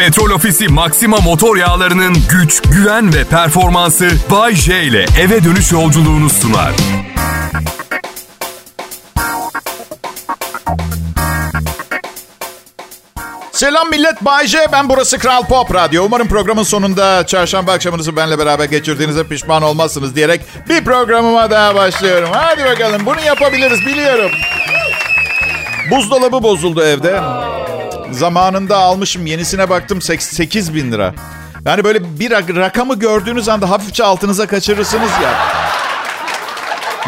Petrol Ofisi Maxima motor yağlarının güç, güven ve performansı Bay J ile eve dönüş yolculuğunu sunar. Selam millet, Bay J. Ben burası Kral Pop Radyo. Umarım programın sonunda çarşamba akşamınızı benle beraber geçirdiğinize pişman olmazsınız diyerek bir programıma daha başlıyorum. Hadi bakalım, bunu yapabiliriz biliyorum. Buzdolabı bozuldu evde. Zamanında almışım, yenisine baktım 8 bin lira. Yani böyle bir rakamı gördüğünüz anda hafifçe altınıza kaçırırsınız ya.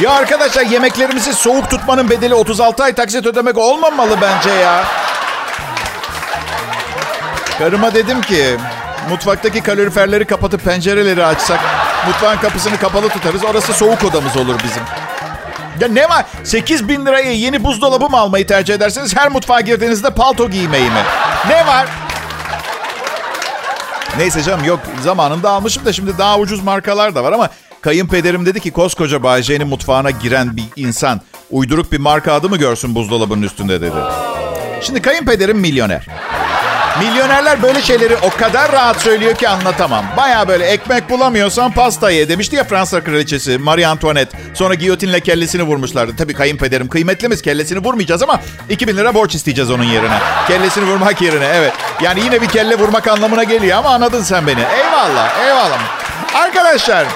Ya arkadaşlar yemeklerimizi soğuk tutmanın bedeli 36 ay taksit ödemek olmamalı bence ya. Karıma dedim ki mutfaktaki kaloriferleri kapatıp pencereleri açsak mutfağın kapısını kapalı tutarız. Orası soğuk odamız olur bizim. Ya ne var? 8 bin liraya yeni buzdolabı mı almayı tercih ederseniz her mutfağa girdiğinizde palto giymeyi mi? Ne var? Neyse canım yok zamanında almışım da şimdi daha ucuz markalar da var ama kayınpederim dedi ki koskoca Bayce'nin mutfağına giren bir insan uyduruk bir marka adı mı görsün buzdolabının üstünde dedi. Şimdi kayınpederim milyoner. Milyonerler böyle şeyleri o kadar rahat söylüyor ki anlatamam. Baya böyle ekmek bulamıyorsan pasta ye demişti ya Fransa kraliçesi Marie Antoinette. Sonra giyotinle kellesini vurmuşlardı. Tabii kayınpederim kıymetlimiz kellesini vurmayacağız ama 2000 lira borç isteyeceğiz onun yerine. Kellesini vurmak yerine evet. Yani yine bir kelle vurmak anlamına geliyor ama anladın sen beni. Eyvallah eyvallah. Arkadaşlar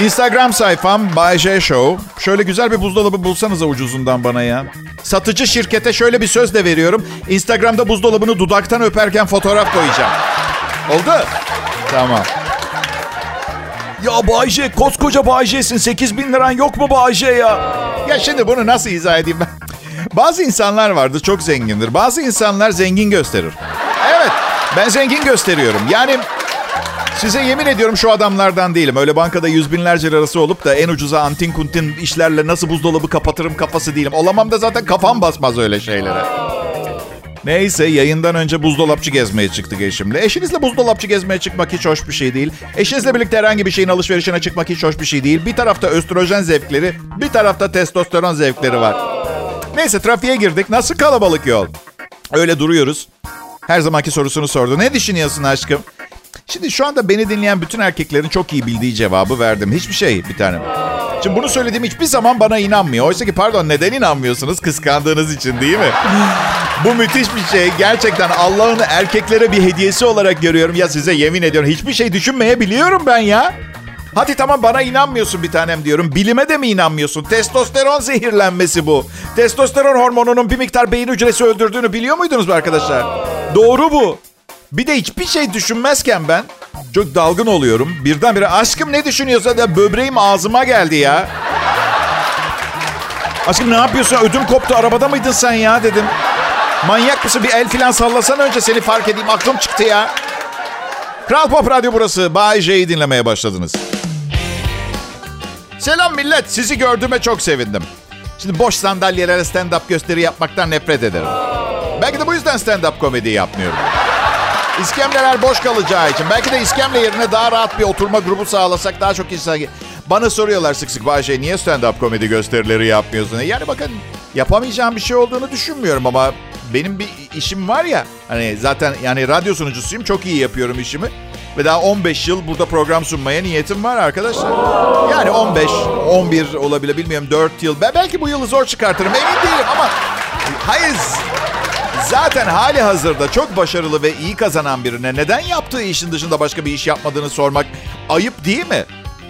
Instagram sayfam Bay J Show. Şöyle güzel bir buzdolabı bulsanıza ucuzundan bana ya. Satıcı şirkete şöyle bir söz de veriyorum. Instagram'da buzdolabını dudaktan öperken fotoğraf koyacağım. Oldu? Tamam. Ya Bay J, koskoca Bay J'sin. 8 bin liran yok mu Bay J ya? Ya şimdi bunu nasıl izah edeyim ben? Bazı insanlar vardır çok zengindir. Bazı insanlar zengin gösterir. Evet ben zengin gösteriyorum. Yani Size yemin ediyorum şu adamlardan değilim. Öyle bankada yüz binlerce lirası olup da en ucuza antin kuntin işlerle nasıl buzdolabı kapatırım kafası değilim. Olamam da zaten kafam basmaz öyle şeylere. Neyse yayından önce buzdolapçı gezmeye çıktık eşimle. Eşinizle buzdolapçı gezmeye çıkmak hiç hoş bir şey değil. Eşinizle birlikte herhangi bir şeyin alışverişine çıkmak hiç hoş bir şey değil. Bir tarafta östrojen zevkleri, bir tarafta testosteron zevkleri var. Neyse trafiğe girdik. Nasıl kalabalık yol? Öyle duruyoruz. Her zamanki sorusunu sordu. Ne düşünüyorsun aşkım? Şimdi şu anda beni dinleyen bütün erkeklerin çok iyi bildiği cevabı verdim. Hiçbir şey bir tanem. Şimdi bunu söylediğim hiçbir zaman bana inanmıyor. Oysa ki pardon neden inanmıyorsunuz? Kıskandığınız için değil mi? Bu müthiş bir şey. Gerçekten Allah'ın erkeklere bir hediyesi olarak görüyorum. Ya size yemin ediyorum hiçbir şey düşünmeyebiliyorum ben ya. Hadi tamam bana inanmıyorsun bir tanem diyorum. Bilime de mi inanmıyorsun? Testosteron zehirlenmesi bu. Testosteron hormonunun bir miktar beyin hücresi öldürdüğünü biliyor muydunuz arkadaşlar? Doğru bu. Bir de hiçbir şey düşünmezken ben çok dalgın oluyorum. Birdenbire aşkım ne düşünüyorsa da böbreğim ağzıma geldi ya. Aşkım ne yapıyorsun? Ödüm koptu. Arabada mıydın sen ya dedim. Manyak mısın? Bir el filan sallasan önce seni fark edeyim. Aklım çıktı ya. Kral Pop Radyo burası. Bay J'yi dinlemeye başladınız. Selam millet. Sizi gördüğüme çok sevindim. Şimdi boş sandalyelere stand-up gösteri yapmaktan nefret ederim. Belki de bu yüzden stand-up komedi yapmıyorum. İskemleler boş kalacağı için. Belki de iskemle yerine daha rahat bir oturma grubu sağlasak daha çok insan... Bana soruyorlar sık sık Bahçe niye stand-up komedi gösterileri yapmıyorsun? Yani bakın yapamayacağım bir şey olduğunu düşünmüyorum ama benim bir işim var ya. Hani zaten yani radyo sunucusuyum. Çok iyi yapıyorum işimi. Ve daha 15 yıl burada program sunmaya niyetim var arkadaşlar. Yani 15, 11 olabilir bilmiyorum 4 yıl. Ben belki bu yılı zor çıkartırım emin değilim ama... Hayır Zaten hali hazırda çok başarılı ve iyi kazanan birine neden yaptığı işin dışında başka bir iş yapmadığını sormak ayıp değil mi?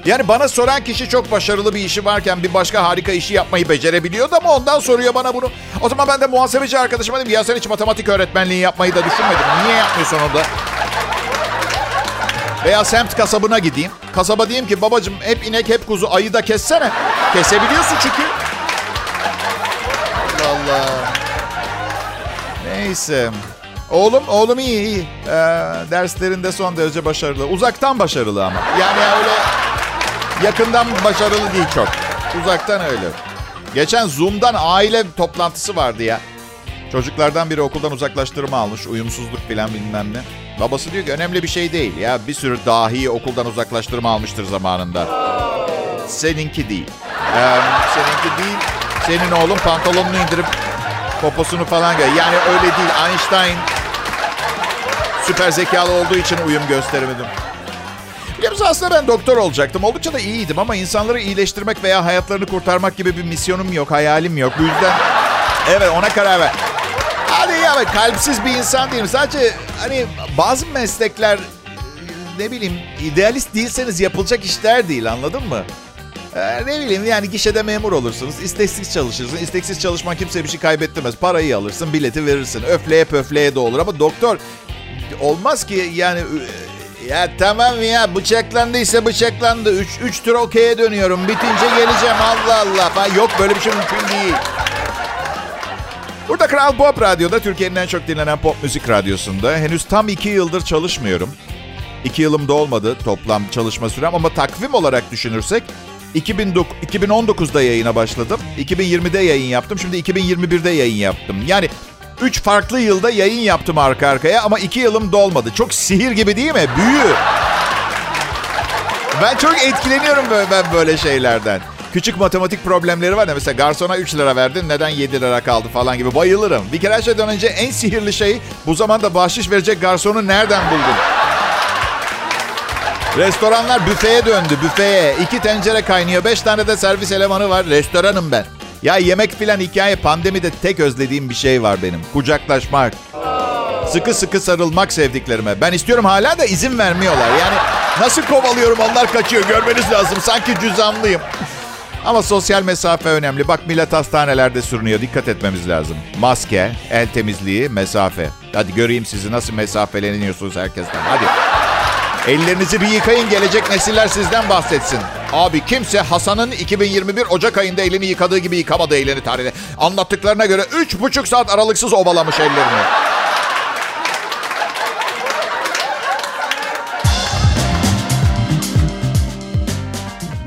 Yani bana soran kişi çok başarılı bir işi varken bir başka harika işi yapmayı becerebiliyordu ama ondan soruyor bana bunu. O zaman ben de muhasebeci arkadaşıma dedim ya sen hiç matematik öğretmenliği yapmayı da düşünmedin. Niye yapmıyorsun onu da? Veya semt kasabına gideyim. Kasaba diyeyim ki babacım hep inek hep kuzu ayı da kessene. Kesebiliyorsun çünkü. Allah Allah. Neyse. Oğlum, oğlum iyi iyi. Ee, derslerinde son derece başarılı. Uzaktan başarılı ama. Yani öyle yakından başarılı değil çok. Uzaktan öyle. Geçen Zoom'dan aile toplantısı vardı ya. Çocuklardan biri okuldan uzaklaştırma almış. Uyumsuzluk filan bilmem ne. Babası diyor ki önemli bir şey değil. Ya bir sürü dahi okuldan uzaklaştırma almıştır zamanında. Seninki değil. Ee, seninki değil. Senin oğlun pantolonunu indirip Poposunu falan gör. Yani öyle değil. Einstein süper zekalı olduğu için uyum gösteremedim. Biliyor musun aslında ben doktor olacaktım. Oldukça da iyiydim ama insanları iyileştirmek veya hayatlarını kurtarmak gibi bir misyonum yok, hayalim yok. Bu yüzden evet ona karar ver. Hadi ya kalpsiz bir insan değilim. Sadece hani bazı meslekler ne bileyim idealist değilseniz yapılacak işler değil anladın mı? Ee, ne bileyim yani gişede memur olursunuz. isteksiz çalışırsın. İsteksiz çalışman kimse bir şey kaybettirmez. Parayı alırsın, bileti verirsin. Öfleye pöfleye de olur ama doktor olmaz ki yani ya tamam ya bıçaklandıysa bıçaklandı. Üç, üç tur okey'e dönüyorum. Bitince geleceğim Allah Allah. Yok böyle bir şey mümkün değil. Burada Kral Pop Radyo'da Türkiye'nin en çok dinlenen pop müzik radyosunda henüz tam iki yıldır çalışmıyorum. İki yılım da olmadı toplam çalışma sürem ama takvim olarak düşünürsek 2019'da yayına başladım. 2020'de yayın yaptım. Şimdi 2021'de yayın yaptım. Yani 3 farklı yılda yayın yaptım arka arkaya ama 2 yılım dolmadı. Çok sihir gibi değil mi? Büyü. Ben çok etkileniyorum böyle, ben böyle şeylerden. Küçük matematik problemleri var ya mesela garsona 3 lira verdin neden 7 lira kaldı falan gibi bayılırım. Bir kere her şeyden önce en sihirli şey bu zamanda bahşiş verecek garsonu nereden buldun? Restoranlar büfeye döndü büfeye. İki tencere kaynıyor. Beş tane de servis elemanı var. Restoranım ben. Ya yemek filan hikaye pandemide tek özlediğim bir şey var benim. Kucaklaşmak. Sıkı sıkı sarılmak sevdiklerime. Ben istiyorum hala da izin vermiyorlar. Yani nasıl kovalıyorum onlar kaçıyor görmeniz lazım. Sanki cüzamlıyım. Ama sosyal mesafe önemli. Bak millet hastanelerde sürünüyor. Dikkat etmemiz lazım. Maske, el temizliği, mesafe. Hadi göreyim sizi nasıl mesafeleniyorsunuz herkesten. Hadi. Ellerinizi bir yıkayın gelecek nesiller sizden bahsetsin. Abi kimse Hasan'ın 2021 Ocak ayında elini yıkadığı gibi yıkamadı elini tarihine. Anlattıklarına göre 3,5 saat aralıksız ovalamış ellerini.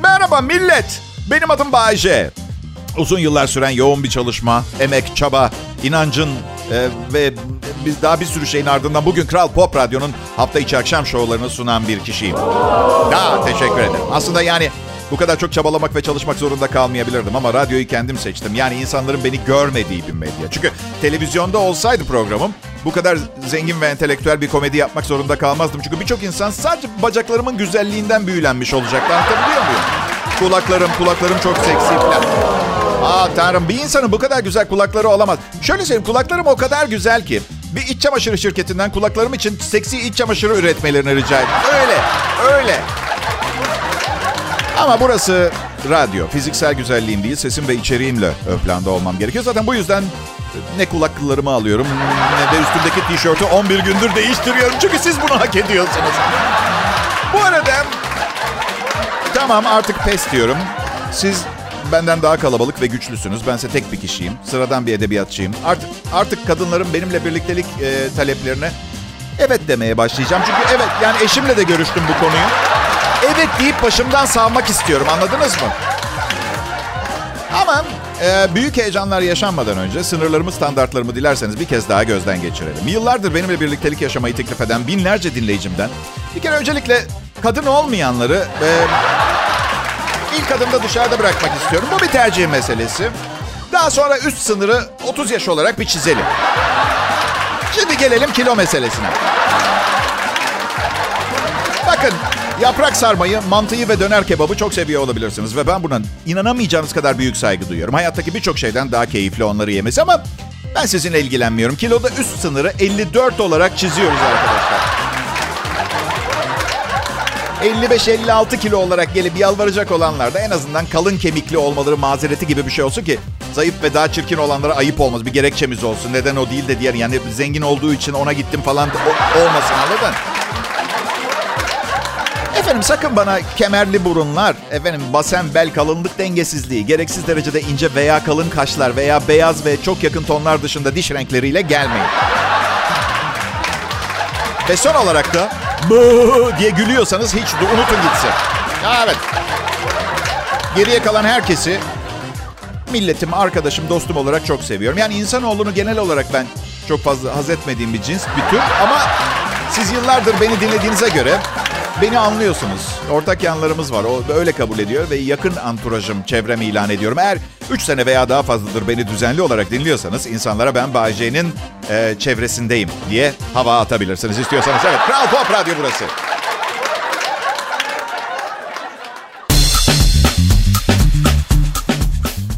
Merhaba millet. Benim adım Bayece. Uzun yıllar süren yoğun bir çalışma, emek, çaba, inancın e, ve biz daha bir sürü şeyin ardından bugün Kral Pop Radyo'nun hafta içi akşam şovlarını sunan bir kişiyim. Daha teşekkür ederim. Aslında yani bu kadar çok çabalamak ve çalışmak zorunda kalmayabilirdim ama radyoyu kendim seçtim. Yani insanların beni görmediği bir medya. Çünkü televizyonda olsaydı programım bu kadar zengin ve entelektüel bir komedi yapmak zorunda kalmazdım. Çünkü birçok insan sadece bacaklarımın güzelliğinden büyülenmiş olacaktı. Anlatabiliyor muyum? Kulaklarım, kulaklarım çok seksi falan. Aa tanrım bir insanın bu kadar güzel kulakları olamaz. Şöyle söyleyeyim kulaklarım o kadar güzel ki bir iç çamaşırı şirketinden kulaklarım için seksi iç çamaşırı üretmelerini rica ettim. Öyle, öyle. Ama burası radyo. Fiziksel güzelliğim değil, sesim ve içeriğimle ön olmam gerekiyor. Zaten bu yüzden ne kulaklarımı alıyorum ne de üstümdeki tişörtü 11 gündür değiştiriyorum. Çünkü siz bunu hak ediyorsunuz. Bu arada tamam artık pes diyorum. Siz benden daha kalabalık ve güçlüsünüz. Bense tek bir kişiyim. Sıradan bir edebiyatçıyım. Artık artık kadınların benimle birliktelik e, taleplerine evet demeye başlayacağım. Çünkü evet yani eşimle de görüştüm bu konuyu. Evet deyip başımdan sağmak istiyorum. Anladınız mı? Ama e, büyük heyecanlar yaşanmadan önce sınırlarımı, standartlarımı dilerseniz bir kez daha gözden geçirelim. Yıllardır benimle birliktelik yaşamayı teklif eden binlerce dinleyicimden bir kere öncelikle kadın olmayanları e, ilk adımda dışarıda bırakmak istiyorum. Bu bir tercih meselesi. Daha sonra üst sınırı 30 yaş olarak bir çizelim. Şimdi gelelim kilo meselesine. Bakın yaprak sarmayı, mantıyı ve döner kebabı çok seviyor olabilirsiniz. Ve ben buna inanamayacağınız kadar büyük saygı duyuyorum. Hayattaki birçok şeyden daha keyifli onları yemesi ama ben sizinle ilgilenmiyorum. Kiloda üst sınırı 54 olarak çiziyoruz arkadaşlar. 55-56 kilo olarak gelip yalvaracak olanlar da en azından kalın kemikli olmaları mazereti gibi bir şey olsun ki zayıf ve daha çirkin olanlara ayıp olmaz. Bir gerekçemiz olsun. Neden o değil de diğer yani zengin olduğu için ona gittim falan o, olmasın anladın? Efendim sakın bana kemerli burunlar, efendim basen bel kalınlık dengesizliği, gereksiz derecede ince veya kalın kaşlar veya beyaz ve çok yakın tonlar dışında diş renkleriyle gelmeyin. Ve son olarak da Bı diye gülüyorsanız hiç unutun gitsin. Evet. Geriye kalan herkesi milletim, arkadaşım, dostum olarak çok seviyorum. Yani insanoğlunu genel olarak ben çok fazla haz etmediğim bir cins, bir tür. Ama siz yıllardır beni dinlediğinize göre beni anlıyorsunuz. Ortak yanlarımız var. O öyle kabul ediyor ve yakın anturajım, çevremi ilan ediyorum. Eğer 3 sene veya daha fazladır beni düzenli olarak dinliyorsanız insanlara ben Bayece'nin e, çevresindeyim diye hava atabilirsiniz istiyorsanız. Evet, Kral Pop Radyo burası.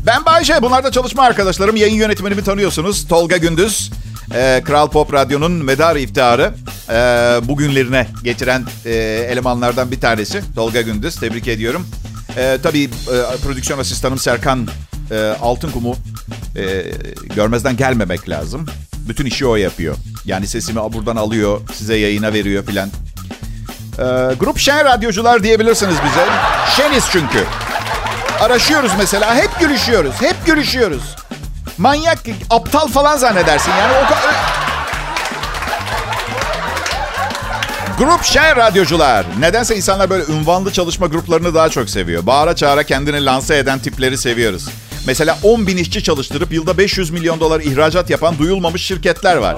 Ben Bayce. Bunlar da çalışma arkadaşlarım. Yayın yönetmenimi tanıyorsunuz. Tolga Gündüz. Ee, Kral Pop Radyo'nun medar iftiharı. Ee, bugünlerine getiren e, elemanlardan bir tanesi. Tolga Gündüz. Tebrik ediyorum. Ee, tabii e, prodüksiyon asistanım Serkan e, Altınkum'u e, görmezden gelmemek lazım. Bütün işi o yapıyor. Yani sesimi buradan alıyor, size yayına veriyor filan. Ee, grup Şen radyocular diyebilirsiniz bize. Şeniz çünkü. Araşıyoruz mesela. Hep gülüşüyoruz. Hep gülüşüyoruz. Manyak, aptal falan zannedersin. Yani o kadar... Grup Şen radyocular. Nedense insanlar böyle ünvanlı çalışma gruplarını daha çok seviyor. Bağıra çağıra kendini lanse eden tipleri seviyoruz. Mesela 10 bin işçi çalıştırıp yılda 500 milyon dolar ihracat yapan duyulmamış şirketler var.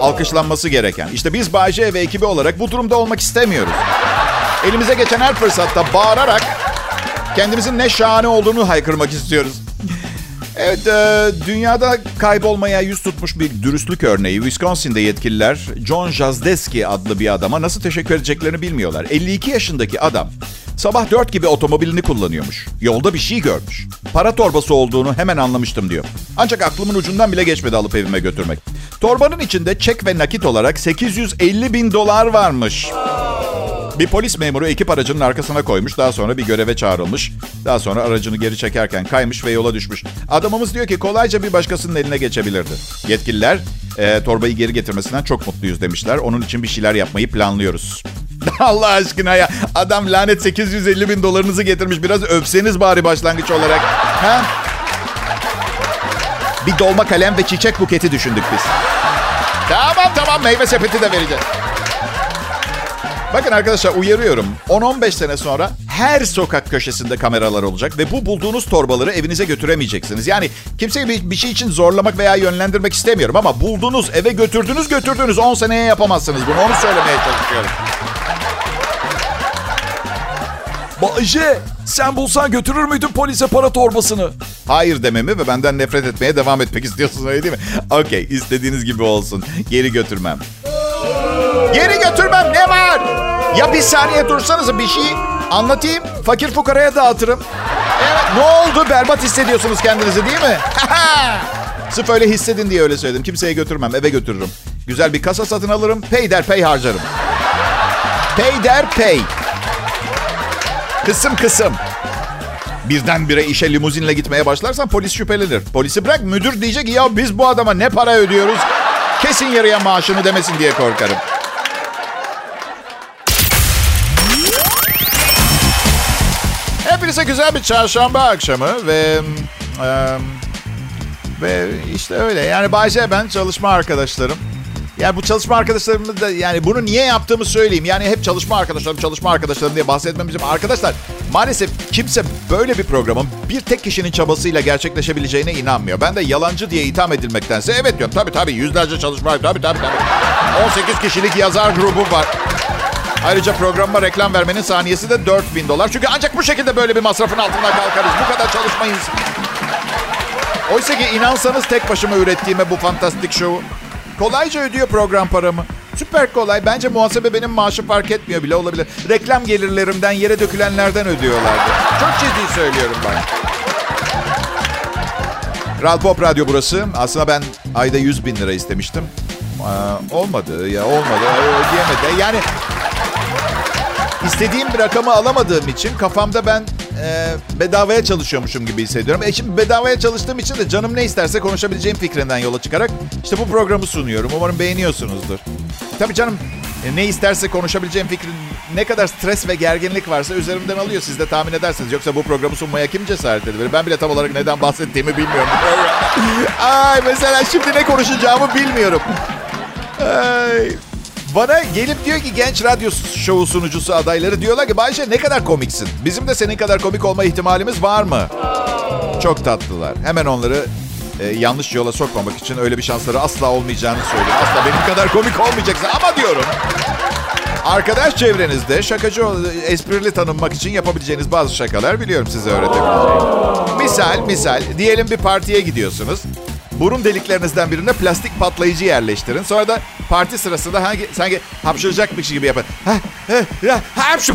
Alkışlanması gereken. İşte biz Bayce ve ekibi olarak bu durumda olmak istemiyoruz. Elimize geçen her fırsatta bağırarak kendimizin ne şahane olduğunu haykırmak istiyoruz. Evet, e, dünyada kaybolmaya yüz tutmuş bir dürüstlük örneği. Wisconsin'de yetkililer John Jazdeski adlı bir adama nasıl teşekkür edeceklerini bilmiyorlar. 52 yaşındaki adam sabah 4 gibi otomobilini kullanıyormuş. Yolda bir şey görmüş. Para torbası olduğunu hemen anlamıştım diyor. Ancak aklımın ucundan bile geçmedi alıp evime götürmek. Torbanın içinde çek ve nakit olarak 850 bin dolar varmış. Bir polis memuru ekip aracının arkasına koymuş. Daha sonra bir göreve çağrılmış. Daha sonra aracını geri çekerken kaymış ve yola düşmüş. Adamımız diyor ki kolayca bir başkasının eline geçebilirdi. Yetkililer e, torbayı geri getirmesinden çok mutluyuz demişler. Onun için bir şeyler yapmayı planlıyoruz. Allah aşkına ya. Adam lanet 850 bin dolarınızı getirmiş. Biraz öpseniz bari başlangıç olarak. Ha? Bir dolma kalem ve çiçek buketi düşündük biz. Tamam tamam meyve sepeti de vereceğiz. Bakın arkadaşlar uyarıyorum. 10-15 sene sonra her sokak köşesinde kameralar olacak ve bu bulduğunuz torbaları evinize götüremeyeceksiniz. Yani kimseyi bir, bir şey için zorlamak veya yönlendirmek istemiyorum ama buldunuz, eve götürdünüz götürdünüz 10 seneye yapamazsınız bunu. Onu söylemeye çalışıyorum. Bayce sen bulsan götürür müydün polise para torbasını? Hayır dememi ve benden nefret etmeye devam etmek istiyorsunuz öyle değil mi? Okey istediğiniz gibi olsun. Geri götürmem. Geri götürmem ne var? Ya bir saniye dursanız bir şey anlatayım. Fakir fukaraya dağıtırım. Evet ne oldu? Berbat hissediyorsunuz kendinizi değil mi? Sırf öyle hissedin diye öyle söyledim. Kimseye götürmem eve götürürüm. Güzel bir kasa satın alırım. Pay der pay harcarım. Pay der pay. Kısım kısım. Birdenbire işe limuzinle gitmeye başlarsan polis şüphelenir. Polisi bırak müdür diyecek ya biz bu adama ne para ödüyoruz? Kesin yarıya maaşını demesin diye korkarım. Hepinize güzel bir çarşamba akşamı ve e, ve işte öyle. Yani Bayce ben çalışma arkadaşlarım. Yani bu çalışma arkadaşlarımı da yani bunu niye yaptığımı söyleyeyim. Yani hep çalışma arkadaşlarım, çalışma arkadaşlarım diye bahsetmemizim. Arkadaşlar maalesef kimse böyle bir programın bir tek kişinin çabasıyla gerçekleşebileceğine inanmıyor. Ben de yalancı diye itham edilmektense evet diyorum. Tabii tabii yüzlerce çalışma, tabii tabii tabii. 18 kişilik yazar grubu var. Ayrıca programa reklam vermenin saniyesi de 4000 dolar. Çünkü ancak bu şekilde böyle bir masrafın altından kalkarız. Bu kadar çalışmayız. Oysa ki inansanız tek başıma ürettiğime bu fantastik şovu kolayca ödüyor program paramı. Süper kolay. Bence muhasebe benim maaşı fark etmiyor bile olabilir. Reklam gelirlerimden yere dökülenlerden ödüyorlardı. Çok ciddi söylüyorum ben. Kral Pop Radyo burası. Aslında ben ayda 100 bin lira istemiştim. Ee, olmadı ya olmadı. Ödeyemedi. Yani istediğim bir rakamı alamadığım için kafamda ben e, bedavaya çalışıyormuşum gibi hissediyorum. E şimdi bedavaya çalıştığım için de canım ne isterse konuşabileceğim fikrinden yola çıkarak işte bu programı sunuyorum. Umarım beğeniyorsunuzdur. Tabii canım e, ne isterse konuşabileceğim fikrin ne kadar stres ve gerginlik varsa üzerimden alıyor. Siz de tahmin edersiniz. Yoksa bu programı sunmaya kim cesaret edebilir? Ben bile tam olarak neden bahsettiğimi bilmiyorum. Ay mesela şimdi ne konuşacağımı bilmiyorum. Ay. Bana gelip diyor ki genç radyo şovu sunucusu adayları diyorlar ki Bayşe ne kadar komiksin. Bizim de senin kadar komik olma ihtimalimiz var mı? Çok tatlılar. Hemen onları e, yanlış yola sokmamak için öyle bir şansları asla olmayacağını söylüyorum. Asla benim kadar komik olmayacaksın ama diyorum. Arkadaş çevrenizde şakacı, esprili tanınmak için yapabileceğiniz bazı şakalar biliyorum size öğretebileceğim. Misal, misal, diyelim bir partiye gidiyorsunuz. Burun deliklerinizden birine plastik patlayıcı yerleştirin. Sonra da parti sırasında hangi sanki hapşıracakmış gibi yapın. Ha, ha, ha, hapşı,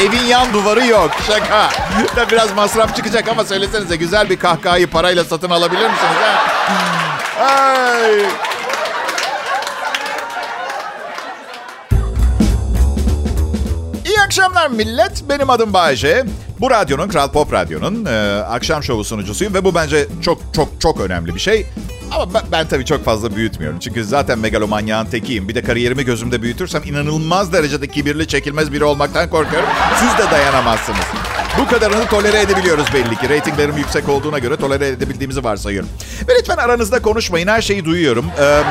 Evin yan duvarı yok. Şaka. Da biraz masraf çıkacak ama söylesenize güzel bir kahkahayı parayla satın alabilir misiniz? Ha? Ay. Akşamlar millet. Benim adım Bayece. Bu radyonun, Kral Pop Radyo'nun e, akşam şovu sunucusuyum ve bu bence çok çok çok önemli bir şey. Ama ben, ben tabii çok fazla büyütmüyorum. Çünkü zaten megalomanyağın tekiyim. Bir de kariyerimi gözümde büyütürsem inanılmaz derecede kibirli, çekilmez biri olmaktan korkuyorum. Siz de dayanamazsınız. Bu kadarını tolere edebiliyoruz belli ki. Ratinglerim yüksek olduğuna göre tolere edebildiğimizi varsayıyorum. Ve lütfen aranızda konuşmayın. Her şeyi duyuyorum. Ee,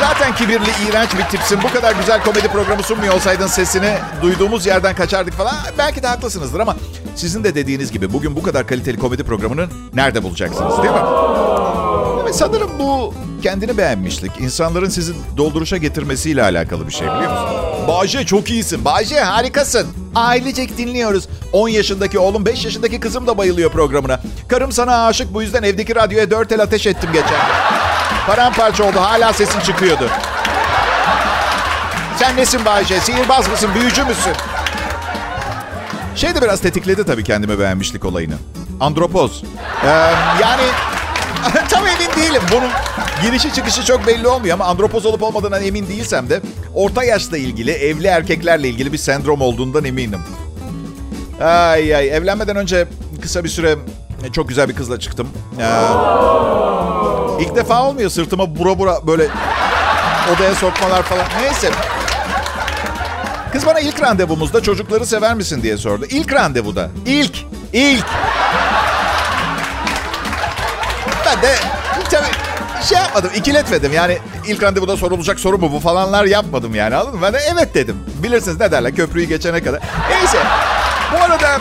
Zaten kibirli, iğrenç bir tipsin. Bu kadar güzel komedi programı sunmuyor olsaydın sesini duyduğumuz yerden kaçardık falan. Belki de haklısınızdır ama sizin de dediğiniz gibi bugün bu kadar kaliteli komedi programını nerede bulacaksınız değil mi? Evet, sanırım bu kendini beğenmişlik, insanların sizi dolduruşa getirmesiyle alakalı bir şey biliyor musun? Bahçe çok iyisin. Bahçe harikasın. Ailecek dinliyoruz. 10 yaşındaki oğlum 5 yaşındaki kızım da bayılıyor programına. Karım sana aşık bu yüzden evdeki radyoya 4 el ateş ettim geçen. Paramparça oldu. Hala sesin çıkıyordu. Sen nesin Bayce? Sihirbaz mısın? Büyücü müsün? Şey de biraz tetikledi tabii kendime beğenmişlik olayını. Andropoz. Ee, yani tam emin değilim. Bunun girişi çıkışı çok belli olmuyor ama andropoz olup olmadığından emin değilsem de orta yaşla ilgili, evli erkeklerle ilgili bir sendrom olduğundan eminim. Ay ay evlenmeden önce kısa bir süre çok güzel bir kızla çıktım. Ee, İlk defa olmuyor sırtıma bura bura böyle odaya sokmalar falan. Neyse. Kız bana ilk randevumuzda çocukları sever misin diye sordu. İlk randevuda. İlk. İlk. Ben de tabii şey yapmadım, ikiletmedim. Yani ilk randevuda sorulacak soru mu bu falanlar yapmadım yani anladın mı? Ben de evet dedim. Bilirsiniz ne derler köprüyü geçene kadar. Neyse. Bu arada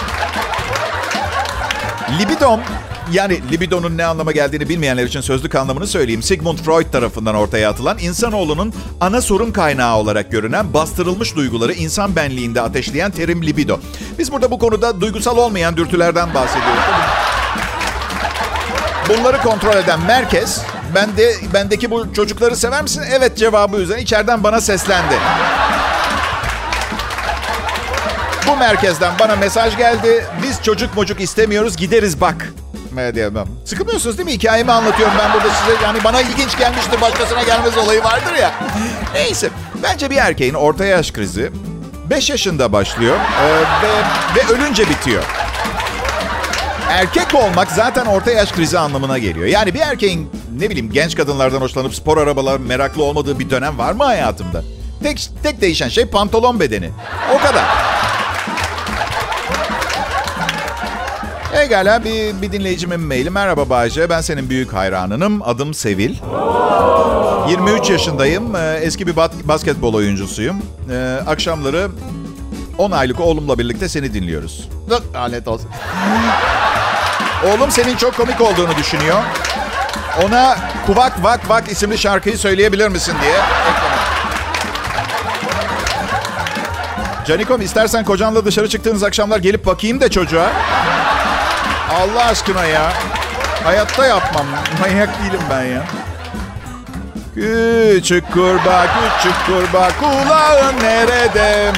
libidom yani libidonun ne anlama geldiğini bilmeyenler için sözlük anlamını söyleyeyim. Sigmund Freud tarafından ortaya atılan insanoğlunun ana sorun kaynağı olarak görünen bastırılmış duyguları insan benliğinde ateşleyen terim libido. Biz burada bu konuda duygusal olmayan dürtülerden bahsediyoruz. Bunları kontrol eden merkez ben de bendeki bu çocukları sever misin? Evet cevabı üzerine içeriden bana seslendi. Bu merkezden bana mesaj geldi. Biz çocuk mocuk istemiyoruz gideriz bak diyemem. Sıkılmıyorsunuz değil mi? Hikayemi anlatıyorum ben burada size. Yani bana ilginç gelmiştir başkasına gelmez olayı vardır ya. Neyse. Bence bir erkeğin orta yaş krizi 5 yaşında başlıyor ee, ve, ve ölünce bitiyor. Erkek olmak zaten orta yaş krizi anlamına geliyor. Yani bir erkeğin ne bileyim genç kadınlardan hoşlanıp spor arabalar meraklı olmadığı bir dönem var mı hayatımda? Tek, tek değişen şey pantolon bedeni. O kadar. Egala bir, bir dinleyicimin maili. Merhaba Bayce, ben senin büyük hayranınım. Adım Sevil. 23 yaşındayım. Ee, eski bir basketbol oyuncusuyum. Ee, akşamları 10 aylık oğlumla birlikte seni dinliyoruz. Lanet olsun. Oğlum senin çok komik olduğunu düşünüyor. Ona Kuvak Vak Vak isimli şarkıyı söyleyebilir misin diye. Canikom istersen kocanla dışarı çıktığınız akşamlar gelip bakayım da çocuğa. Allah aşkına ya. Hayatta yapmam. Manyak değilim ben ya. Küçük kurbağa, küçük kurbağa, kulağın nerede?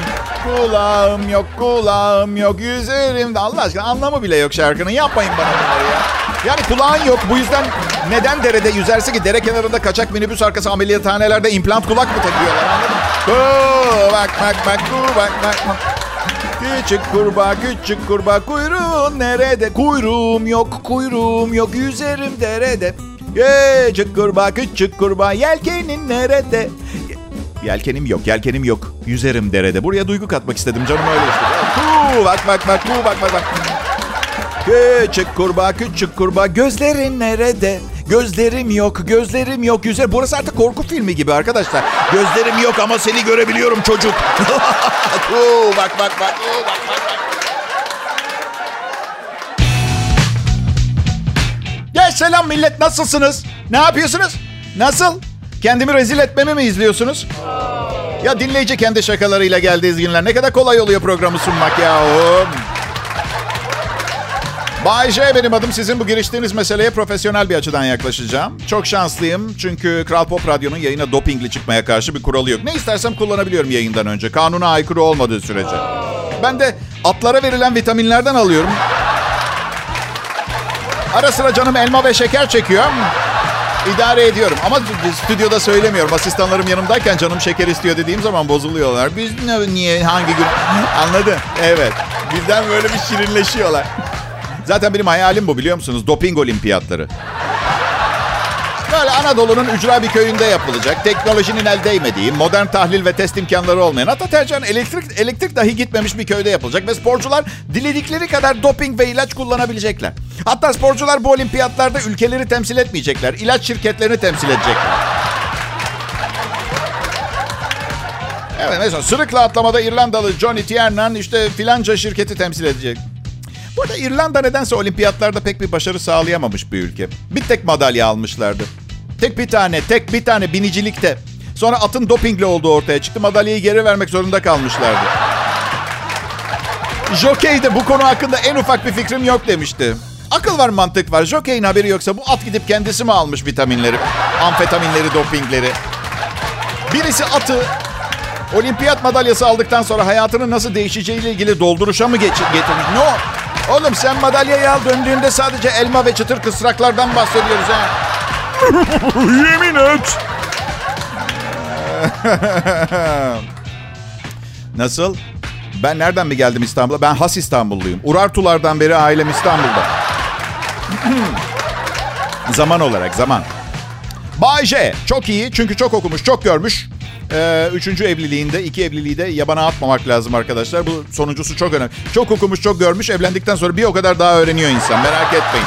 Kulağım yok, kulağım yok, yüzerimde. Allah aşkına anlamı bile yok şarkının. Yapmayın bana bunları ya. Yani kulağın yok. Bu yüzden neden derede yüzerse ki dere kenarında kaçak minibüs arkası ameliyathanelerde implant kulak mı takıyorlar anladın mı? Bak bak bak bak bak bak. Küçük kurbağa, küçük kurbağa kuyruğun nerede? Kuyruğum yok, kuyruğum yok, yüzerim derede. Küçük kurbağa, küçük kurbağa, yelkenin nerede? Yelkenim yok, yelkenim yok. Yüzerim derede. Buraya duygu katmak istedim canım öyle işte. Kuu, bak bak bak, kuu, bak bak bak. Küçük kurbağa, küçük kurbağa, gözlerin nerede? Gözlerim yok, gözlerim yok. Güzel. Burası artık korku filmi gibi arkadaşlar. Gözlerim yok ama seni görebiliyorum çocuk. Oo, bak bak bak. Oo, bak bak. Ya selam millet nasılsınız? Ne yapıyorsunuz? Nasıl? Kendimi rezil etmemi mi izliyorsunuz? Ya dinleyici kendi şakalarıyla geldiği günler ne kadar kolay oluyor programı sunmak ya. Bay J benim adım. Sizin bu giriştiğiniz meseleye profesyonel bir açıdan yaklaşacağım. Çok şanslıyım çünkü Kral Pop Radyo'nun yayına dopingli çıkmaya karşı bir kuralı yok. Ne istersem kullanabiliyorum yayından önce. Kanuna aykırı olmadığı sürece. Ben de atlara verilen vitaminlerden alıyorum. Ara sıra canım elma ve şeker çekiyor. İdare ediyorum ama stüdyoda söylemiyorum. Asistanlarım yanımdayken canım şeker istiyor dediğim zaman bozuluyorlar. Biz ne, niye, hangi gün? Anladın? Evet. Birden böyle bir şirinleşiyorlar. Zaten benim hayalim bu biliyor musunuz? Doping olimpiyatları. Böyle Anadolu'nun ücra bir köyünde yapılacak. Teknolojinin el değmediği, modern tahlil ve test imkanları olmayan, hatta tercihen elektrik, elektrik dahi gitmemiş bir köyde yapılacak. Ve sporcular diledikleri kadar doping ve ilaç kullanabilecekler. Hatta sporcular bu olimpiyatlarda ülkeleri temsil etmeyecekler. İlaç şirketlerini temsil edecekler. Evet mesela sırıkla atlamada İrlandalı Johnny Tiernan işte filanca şirketi temsil edecek. Burada İrlanda nedense olimpiyatlarda pek bir başarı sağlayamamış bir ülke. Bir tek madalya almışlardı. Tek bir tane, tek bir tane binicilikte. Sonra atın dopingle olduğu ortaya çıktı. Madalyayı geri vermek zorunda kalmışlardı. Jockey de bu konu hakkında en ufak bir fikrim yok demişti. Akıl var mantık var. Jockey'in haberi yoksa bu at gidip kendisi mi almış vitaminleri, amfetaminleri, dopingleri? Birisi atı olimpiyat madalyası aldıktan sonra hayatının nasıl değişeceğiyle ilgili dolduruşa mı geç getirmiş? No. Oğlum sen madalyayı al döndüğünde sadece elma ve çıtır kısraklardan bahsediyoruz ha. Yemin et. Nasıl? Ben nereden mi geldim İstanbul'a? Ben has İstanbulluyum. Urartulardan beri ailem İstanbul'da. zaman olarak zaman. Bay J çok iyi çünkü çok okumuş, çok görmüş. Ee, üçüncü evliliğinde, iki evliliği de yabana atmamak lazım arkadaşlar. Bu sonuncusu çok önemli. Çok okumuş, çok görmüş. Evlendikten sonra bir o kadar daha öğreniyor insan. Merak etmeyin.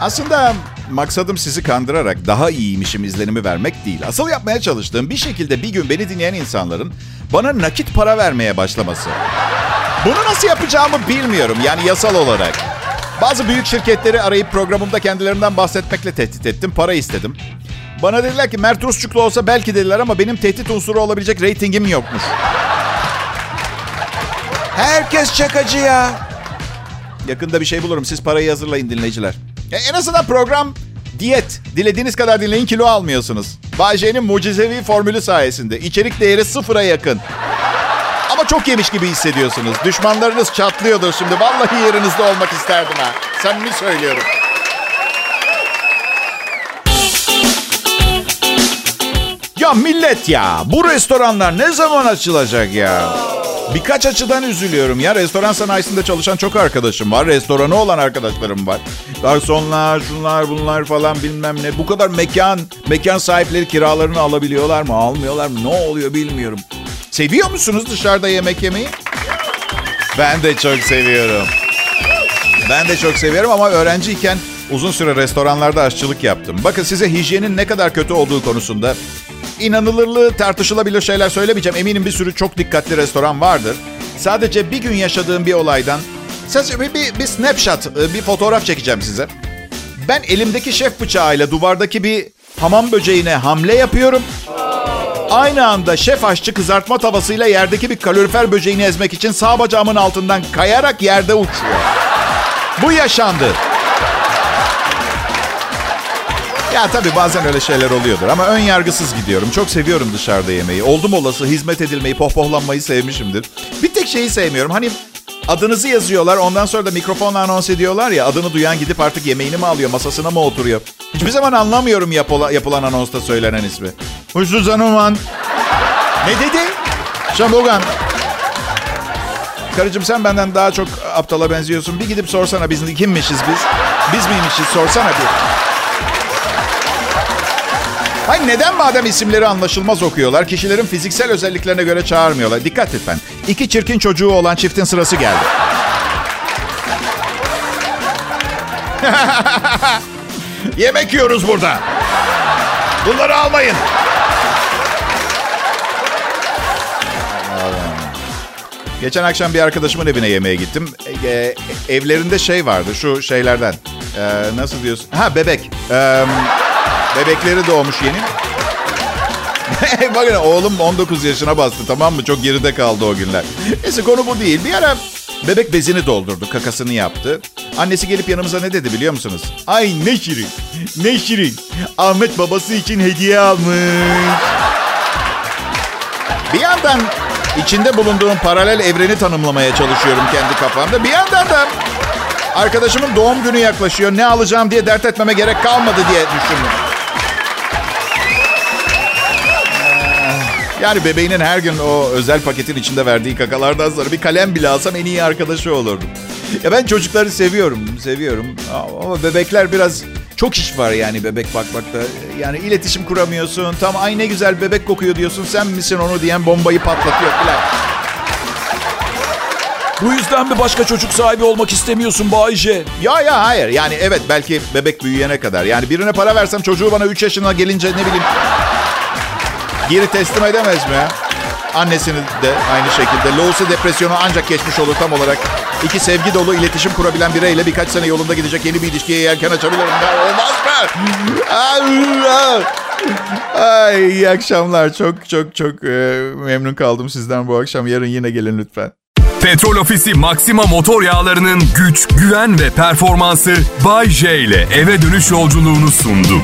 Aslında maksadım sizi kandırarak daha iyiymişim izlenimi vermek değil. Asıl yapmaya çalıştığım bir şekilde bir gün beni dinleyen insanların bana nakit para vermeye başlaması. Bunu nasıl yapacağımı bilmiyorum yani yasal olarak. Bazı büyük şirketleri arayıp programımda kendilerinden bahsetmekle tehdit ettim. Para istedim. Bana dediler ki Mert Rusçuklu olsa belki dediler ama benim tehdit unsuru olabilecek reytingim yokmuş. Herkes çakacı ya. Yakında bir şey bulurum. Siz parayı hazırlayın dinleyiciler. E, en azından program diyet. Dilediğiniz kadar dinleyin kilo almıyorsunuz. Bayce'nin mucizevi formülü sayesinde. içerik değeri sıfıra yakın. Ama çok yemiş gibi hissediyorsunuz. Düşmanlarınız çatlıyordur şimdi. Vallahi yerinizde olmak isterdim ha. Samimi söylüyorum. Millet ya. Bu restoranlar ne zaman açılacak ya? Birkaç açıdan üzülüyorum ya. Restoran sanayisinde çalışan çok arkadaşım var. Restoranı olan arkadaşlarım var. Garsonlar, şunlar bunlar falan bilmem ne. Bu kadar mekan, mekan sahipleri kiralarını alabiliyorlar mı, almıyorlar mı? Ne oluyor bilmiyorum. Seviyor musunuz dışarıda yemek yemeyi? Ben de çok seviyorum. Ben de çok seviyorum ama öğrenciyken uzun süre restoranlarda aşçılık yaptım. Bakın size hijyenin ne kadar kötü olduğu konusunda inanılırlığı tartışılabilir şeyler söylemeyeceğim. Eminim bir sürü çok dikkatli restoran vardır. Sadece bir gün yaşadığım bir olaydan sadece bir, bir, bir snapshot, e, bir fotoğraf çekeceğim size. Ben elimdeki şef bıçağıyla duvardaki bir hamam böceğine hamle yapıyorum. Aynı anda şef aşçı kızartma tavasıyla yerdeki bir kalorifer böceğini ezmek için sağ bacağımın altından kayarak yerde uçuyor. Bu yaşandı. Ya tabii bazen öyle şeyler oluyordur ama ön yargısız gidiyorum. Çok seviyorum dışarıda yemeği. Oldum olası hizmet edilmeyi, pohpohlanmayı sevmişimdir. Bir tek şeyi sevmiyorum. Hani adınızı yazıyorlar ondan sonra da mikrofonla anons ediyorlar ya. Adını duyan gidip artık yemeğini mi alıyor, masasına mı oturuyor? Hiçbir zaman anlamıyorum yapıla, yapılan anonsta söylenen ismi. Huysuz Hanuman. Ne dedi? Şambogan. Karıcığım sen benden daha çok aptala benziyorsun. Bir gidip sorsana biz kimmişiz biz? Biz miymişiz sorsana bir. Hayır neden madem isimleri anlaşılmaz okuyorlar, kişilerin fiziksel özelliklerine göre çağırmıyorlar? Dikkat lütfen. İki çirkin çocuğu olan çiftin sırası geldi. Yemek yiyoruz burada. Bunları almayın. Geçen akşam bir arkadaşımın evine yemeğe gittim. E, evlerinde şey vardı şu şeylerden. E, nasıl diyorsun? Ha bebek. E, bebekleri doğmuş yeni. Bakın oğlum 19 yaşına bastı tamam mı? Çok geride kaldı o günler. Neyse konu bu değil. Bir ara bebek bezini doldurdu, kakasını yaptı. Annesi gelip yanımıza ne dedi biliyor musunuz? Ay ne şirin, ne şirin. Ahmet babası için hediye almış. Bir yandan içinde bulunduğum paralel evreni tanımlamaya çalışıyorum kendi kafamda. Bir yandan da arkadaşımın doğum günü yaklaşıyor. Ne alacağım diye dert etmeme gerek kalmadı diye düşündüm. Yani bebeğinin her gün o özel paketin içinde verdiği kakalardan sonra bir kalem bile alsam en iyi arkadaşı olurdum. Ya ben çocukları seviyorum, seviyorum. Ama bebekler biraz çok iş var yani bebek bakmakta. Yani iletişim kuramıyorsun. Tam ay ne güzel bebek kokuyor diyorsun. Sen misin onu diyen bombayı patlatıyor falan. Bu yüzden mi başka çocuk sahibi olmak istemiyorsun Bayce? Ya ya hayır. Yani evet belki bebek büyüyene kadar. Yani birine para versem çocuğu bana 3 yaşına gelince ne bileyim geri teslim edemez mi? Annesini de aynı şekilde. Loğusu depresyonu ancak geçmiş olur tam olarak. İki sevgi dolu iletişim kurabilen bireyle birkaç sene yolunda gidecek yeni bir ilişkiye yelken açabilirim. Ya, olmaz mı? Ay, iyi akşamlar. Çok çok çok e, memnun kaldım sizden bu akşam. Yarın yine gelin lütfen. Petrol Ofisi Maxima motor yağlarının güç, güven ve performansı Bay J ile eve dönüş yolculuğunu sundu.